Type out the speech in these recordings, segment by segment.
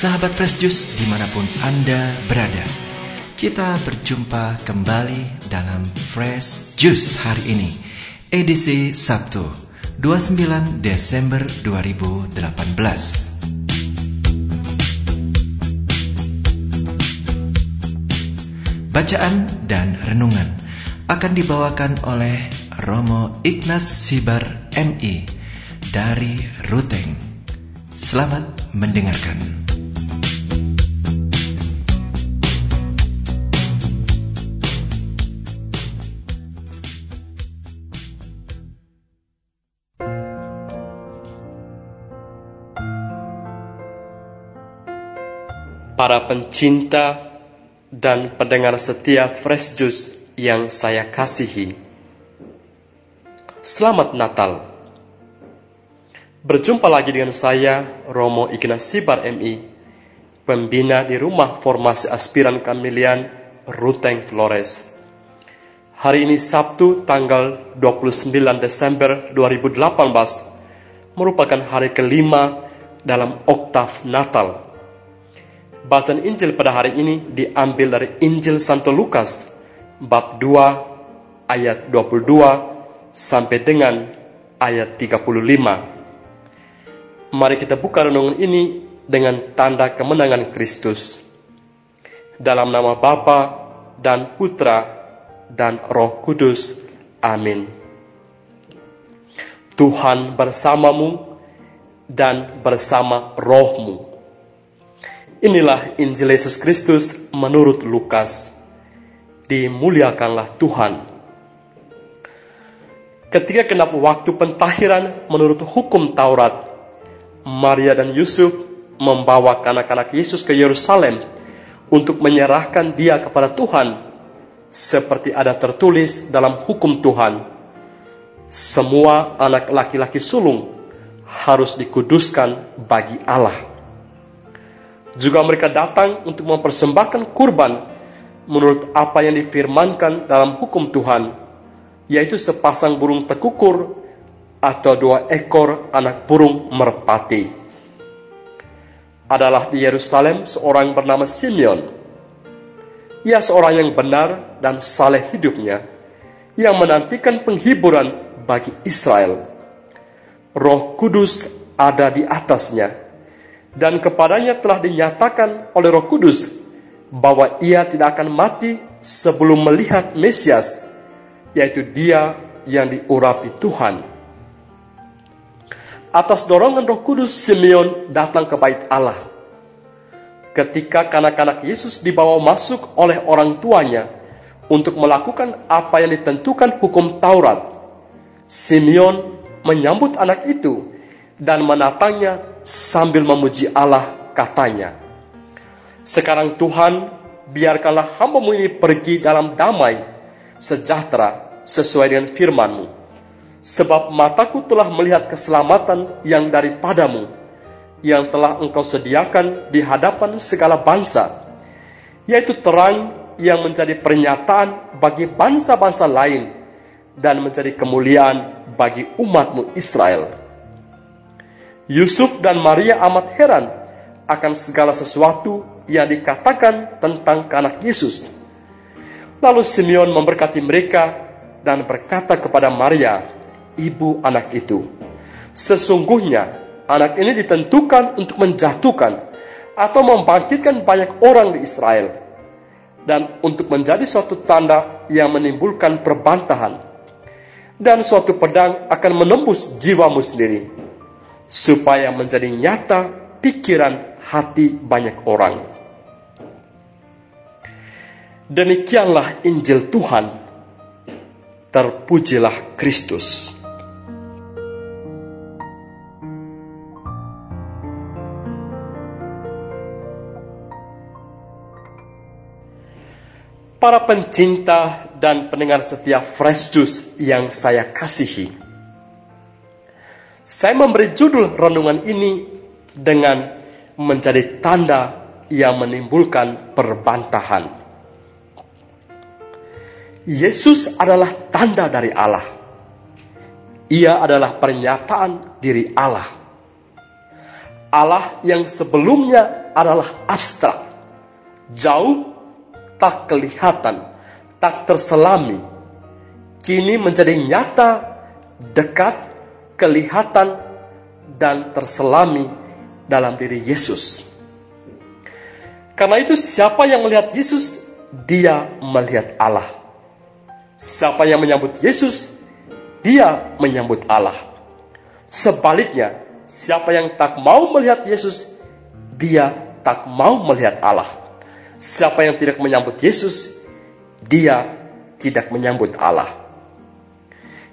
Sahabat Fresh Juice di mana pun Anda berada Kita berjumpa kembali dalam Fresh Juice hari ini Edisi Sabtu 29 Desember 2018 Bacaan dan renungan akan dibawakan oleh Romo Ignas Sibar MI dari Ruteng. Selamat mendengarkan. Para pencinta dan pendengar setia Fresh Juice yang saya kasihi. Selamat Natal. Berjumpa lagi dengan saya, Romo Ignasibar MI, pembina di Rumah Formasi Aspiran Kamilian, Ruteng Flores. Hari ini Sabtu tanggal 29 Desember 2018 merupakan hari kelima dalam oktav Natal Bacaan Injil pada hari ini diambil dari Injil Santo Lukas bab 2 ayat 22 sampai dengan ayat 35. Mari kita buka renungan ini dengan tanda kemenangan Kristus. Dalam nama Bapa dan Putra dan Roh Kudus. Amin. Tuhan bersamamu dan bersama rohmu Inilah Injil Yesus Kristus menurut Lukas. Dimuliakanlah Tuhan. Ketika kenap waktu pentahiran menurut hukum Taurat, Maria dan Yusuf membawa anak-anak Yesus ke Yerusalem untuk menyerahkan dia kepada Tuhan seperti ada tertulis dalam hukum Tuhan. Semua anak laki-laki sulung harus dikuduskan bagi Allah. Juga mereka datang untuk mempersembahkan kurban menurut apa yang difirmankan dalam hukum Tuhan, yaitu sepasang burung tekukur atau dua ekor anak burung merpati. Adalah di Yerusalem seorang bernama Simeon. Ia seorang yang benar dan saleh hidupnya, yang menantikan penghiburan bagi Israel. Roh Kudus ada di atasnya, dan kepadanya telah dinyatakan oleh Roh Kudus bahwa ia tidak akan mati sebelum melihat Mesias, yaitu Dia yang diurapi Tuhan. Atas dorongan Roh Kudus, Simeon datang ke bait Allah. Ketika kanak-kanak Yesus dibawa masuk oleh orang tuanya untuk melakukan apa yang ditentukan hukum Taurat, Simeon menyambut anak itu dan menatangnya sambil memuji Allah katanya. Sekarang Tuhan, biarkanlah hambamu ini pergi dalam damai, sejahtera, sesuai dengan firmanmu. Sebab mataku telah melihat keselamatan yang daripadamu, yang telah engkau sediakan di hadapan segala bangsa, yaitu terang yang menjadi pernyataan bagi bangsa-bangsa lain dan menjadi kemuliaan bagi umatmu Israel. Yusuf dan Maria amat heran akan segala sesuatu yang dikatakan tentang anak Yesus. Lalu Simeon memberkati mereka dan berkata kepada Maria, ibu anak itu, Sesungguhnya anak ini ditentukan untuk menjatuhkan atau membangkitkan banyak orang di Israel dan untuk menjadi suatu tanda yang menimbulkan perbantahan dan suatu pedang akan menembus jiwamu sendiri supaya menjadi nyata pikiran hati banyak orang. Demikianlah Injil Tuhan. Terpujilah Kristus. Para pencinta dan pendengar setia Fresh Juice yang saya kasihi. Saya memberi judul renungan ini dengan menjadi tanda yang menimbulkan perbantahan. Yesus adalah tanda dari Allah. Ia adalah pernyataan diri Allah. Allah yang sebelumnya adalah abstrak, jauh, tak kelihatan, tak terselami, kini menjadi nyata, dekat, kelihatan, dan terselami dalam diri Yesus. Karena itu siapa yang melihat Yesus, dia melihat Allah. Siapa yang menyambut Yesus, dia menyambut Allah. Sebaliknya, siapa yang tak mau melihat Yesus, dia tak mau melihat Allah. Siapa yang tidak menyambut Yesus, dia tidak menyambut Allah.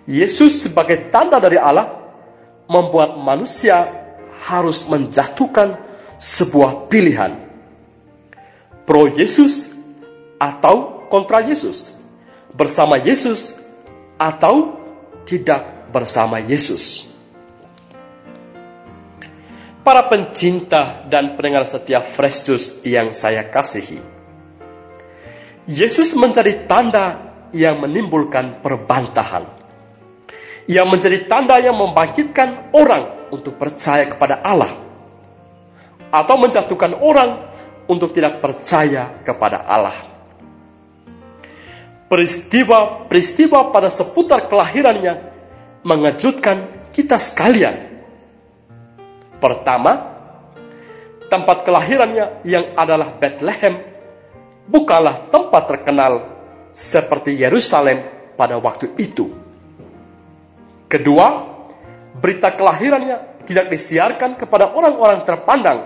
Yesus sebagai tanda dari Allah membuat manusia harus menjatuhkan sebuah pilihan. Pro Yesus atau kontra Yesus. Bersama Yesus atau tidak bersama Yesus. Para pencinta dan pendengar setia Fresh yang saya kasihi. Yesus menjadi tanda yang menimbulkan perbantahan. Yang menjadi tanda yang membangkitkan orang untuk percaya kepada Allah. Atau menjatuhkan orang untuk tidak percaya kepada Allah. Peristiwa-peristiwa pada seputar kelahirannya mengejutkan kita sekalian. Pertama, tempat kelahirannya yang adalah Bethlehem bukanlah tempat terkenal seperti Yerusalem pada waktu itu. Kedua, berita kelahirannya tidak disiarkan kepada orang-orang terpandang,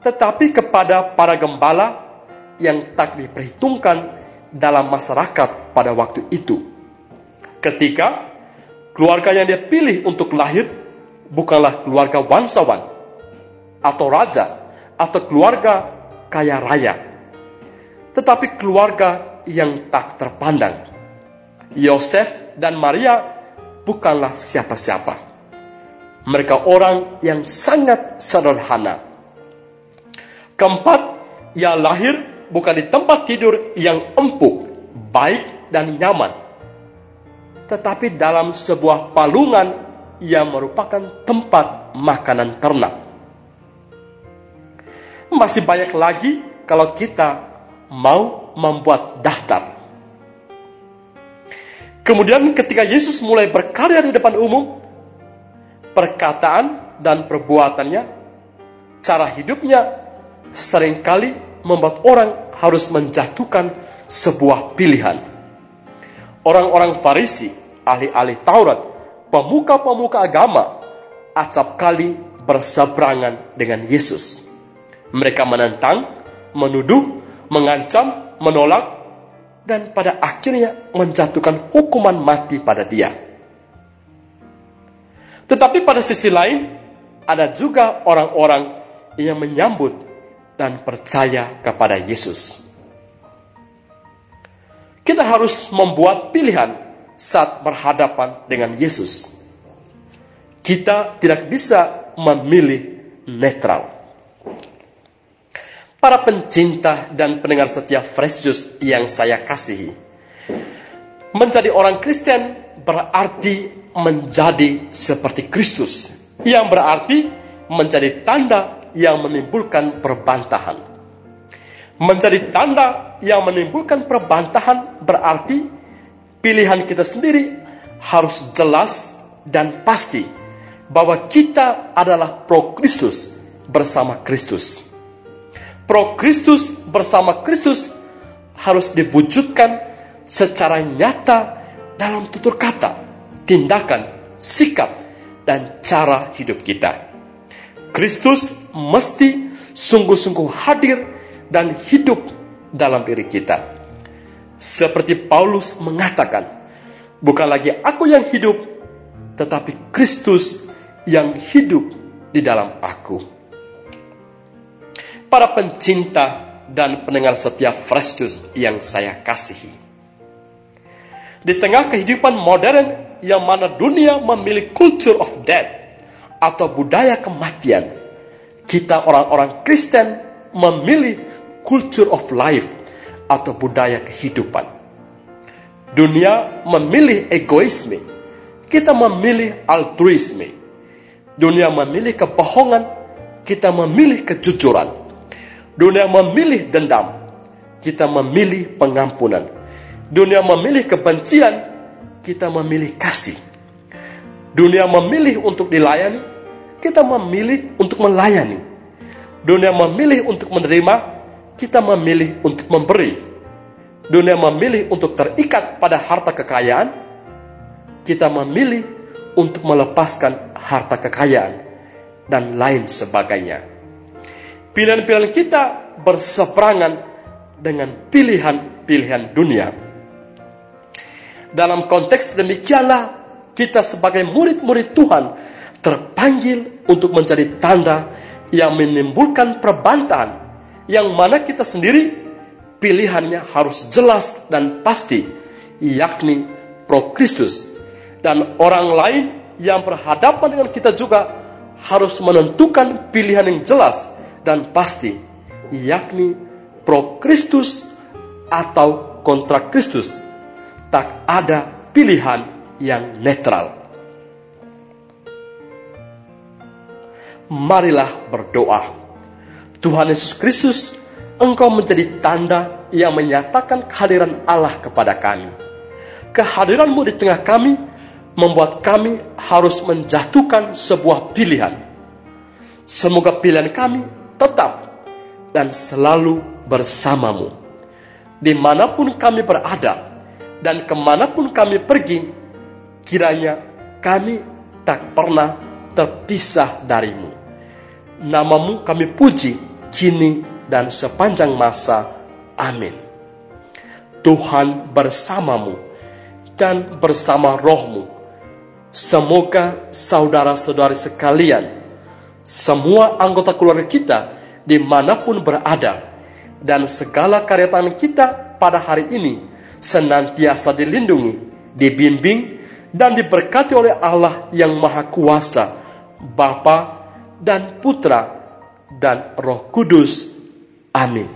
tetapi kepada para gembala yang tak diperhitungkan dalam masyarakat pada waktu itu. Ketika keluarga yang dia pilih untuk lahir bukanlah keluarga bangsawan atau raja atau keluarga kaya raya, tetapi keluarga yang tak terpandang. Yosef dan Maria bukanlah siapa-siapa. Mereka orang yang sangat sederhana. Keempat, ia lahir bukan di tempat tidur yang empuk, baik dan nyaman, tetapi dalam sebuah palungan yang merupakan tempat makanan ternak. Masih banyak lagi kalau kita mau membuat daftar. Kemudian ketika Yesus mulai berkarya di depan umum, perkataan dan perbuatannya, cara hidupnya sering kali membuat orang harus menjatuhkan sebuah pilihan. Orang-orang Farisi, ahli-ahli Taurat, pemuka-pemuka agama, acap kali berseberangan dengan Yesus. Mereka menentang, menuduh, mengancam, menolak, dan pada akhirnya menjatuhkan hukuman mati pada dia. Tetapi pada sisi lain, ada juga orang-orang yang menyambut dan percaya kepada Yesus. Kita harus membuat pilihan saat berhadapan dengan Yesus. Kita tidak bisa memilih netral. Para pencinta dan pendengar setia Fresh yang saya kasihi. Menjadi orang Kristen berarti menjadi seperti Kristus. Yang berarti menjadi tanda yang menimbulkan perbantahan. Menjadi tanda yang menimbulkan perbantahan berarti pilihan kita sendiri harus jelas dan pasti bahwa kita adalah pro Kristus bersama Kristus pro Kristus bersama Kristus harus diwujudkan secara nyata dalam tutur kata, tindakan, sikap, dan cara hidup kita. Kristus mesti sungguh-sungguh hadir dan hidup dalam diri kita. Seperti Paulus mengatakan, bukan lagi aku yang hidup, tetapi Kristus yang hidup di dalam aku para pencinta dan pendengar setia Fresh yang saya kasihi. Di tengah kehidupan modern yang mana dunia memilih culture of death atau budaya kematian, kita orang-orang Kristen memilih culture of life atau budaya kehidupan. Dunia memilih egoisme, kita memilih altruisme. Dunia memilih kebohongan, kita memilih kejujuran Dunia memilih dendam, kita memilih pengampunan. Dunia memilih kebencian, kita memilih kasih. Dunia memilih untuk dilayani, kita memilih untuk melayani. Dunia memilih untuk menerima, kita memilih untuk memberi. Dunia memilih untuk terikat pada harta kekayaan, kita memilih untuk melepaskan harta kekayaan dan lain sebagainya. Pilihan-pilihan kita berseberangan dengan pilihan-pilihan dunia. Dalam konteks demikianlah kita sebagai murid-murid Tuhan terpanggil untuk menjadi tanda yang menimbulkan perbantahan yang mana kita sendiri pilihannya harus jelas dan pasti yakni pro Kristus dan orang lain yang berhadapan dengan kita juga harus menentukan pilihan yang jelas dan pasti yakni pro Kristus atau kontra Kristus tak ada pilihan yang netral. Marilah berdoa. Tuhan Yesus Kristus, Engkau menjadi tanda yang menyatakan kehadiran Allah kepada kami. Kehadiranmu di tengah kami membuat kami harus menjatuhkan sebuah pilihan. Semoga pilihan kami tetap dan selalu bersamamu. Di mana pun kami berada dan ke mana pun kami pergi, kiranya kami tak pernah terpisah darimu. Namamu kami puji kini dan sepanjang masa. Amin. Tuhan bersamamu dan bersama rohmu. Semoga saudara-saudari sekalian, semua anggota keluarga kita di mana pun berada, dan segala karya tangan kita pada hari ini senantiasa dilindungi, dibimbing, dan diberkati oleh Allah yang Maha Kuasa, Bapa dan Putra dan Roh Kudus. Amin.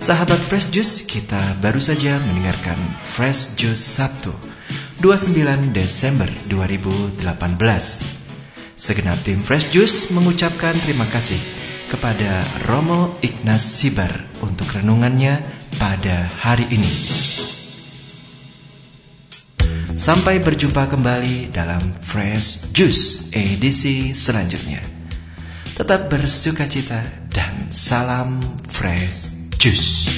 Sahabat Fresh Juice, kita baru saja mendengarkan Fresh Juice Sabtu, 29 Desember 2018. Segenap tim Fresh Juice mengucapkan terima kasih kepada Romo Ignas Sibar untuk renungannya pada hari ini. Sampai berjumpa kembali dalam Fresh Juice edisi selanjutnya. Tetap bersuka cita dan salam Fresh Juice.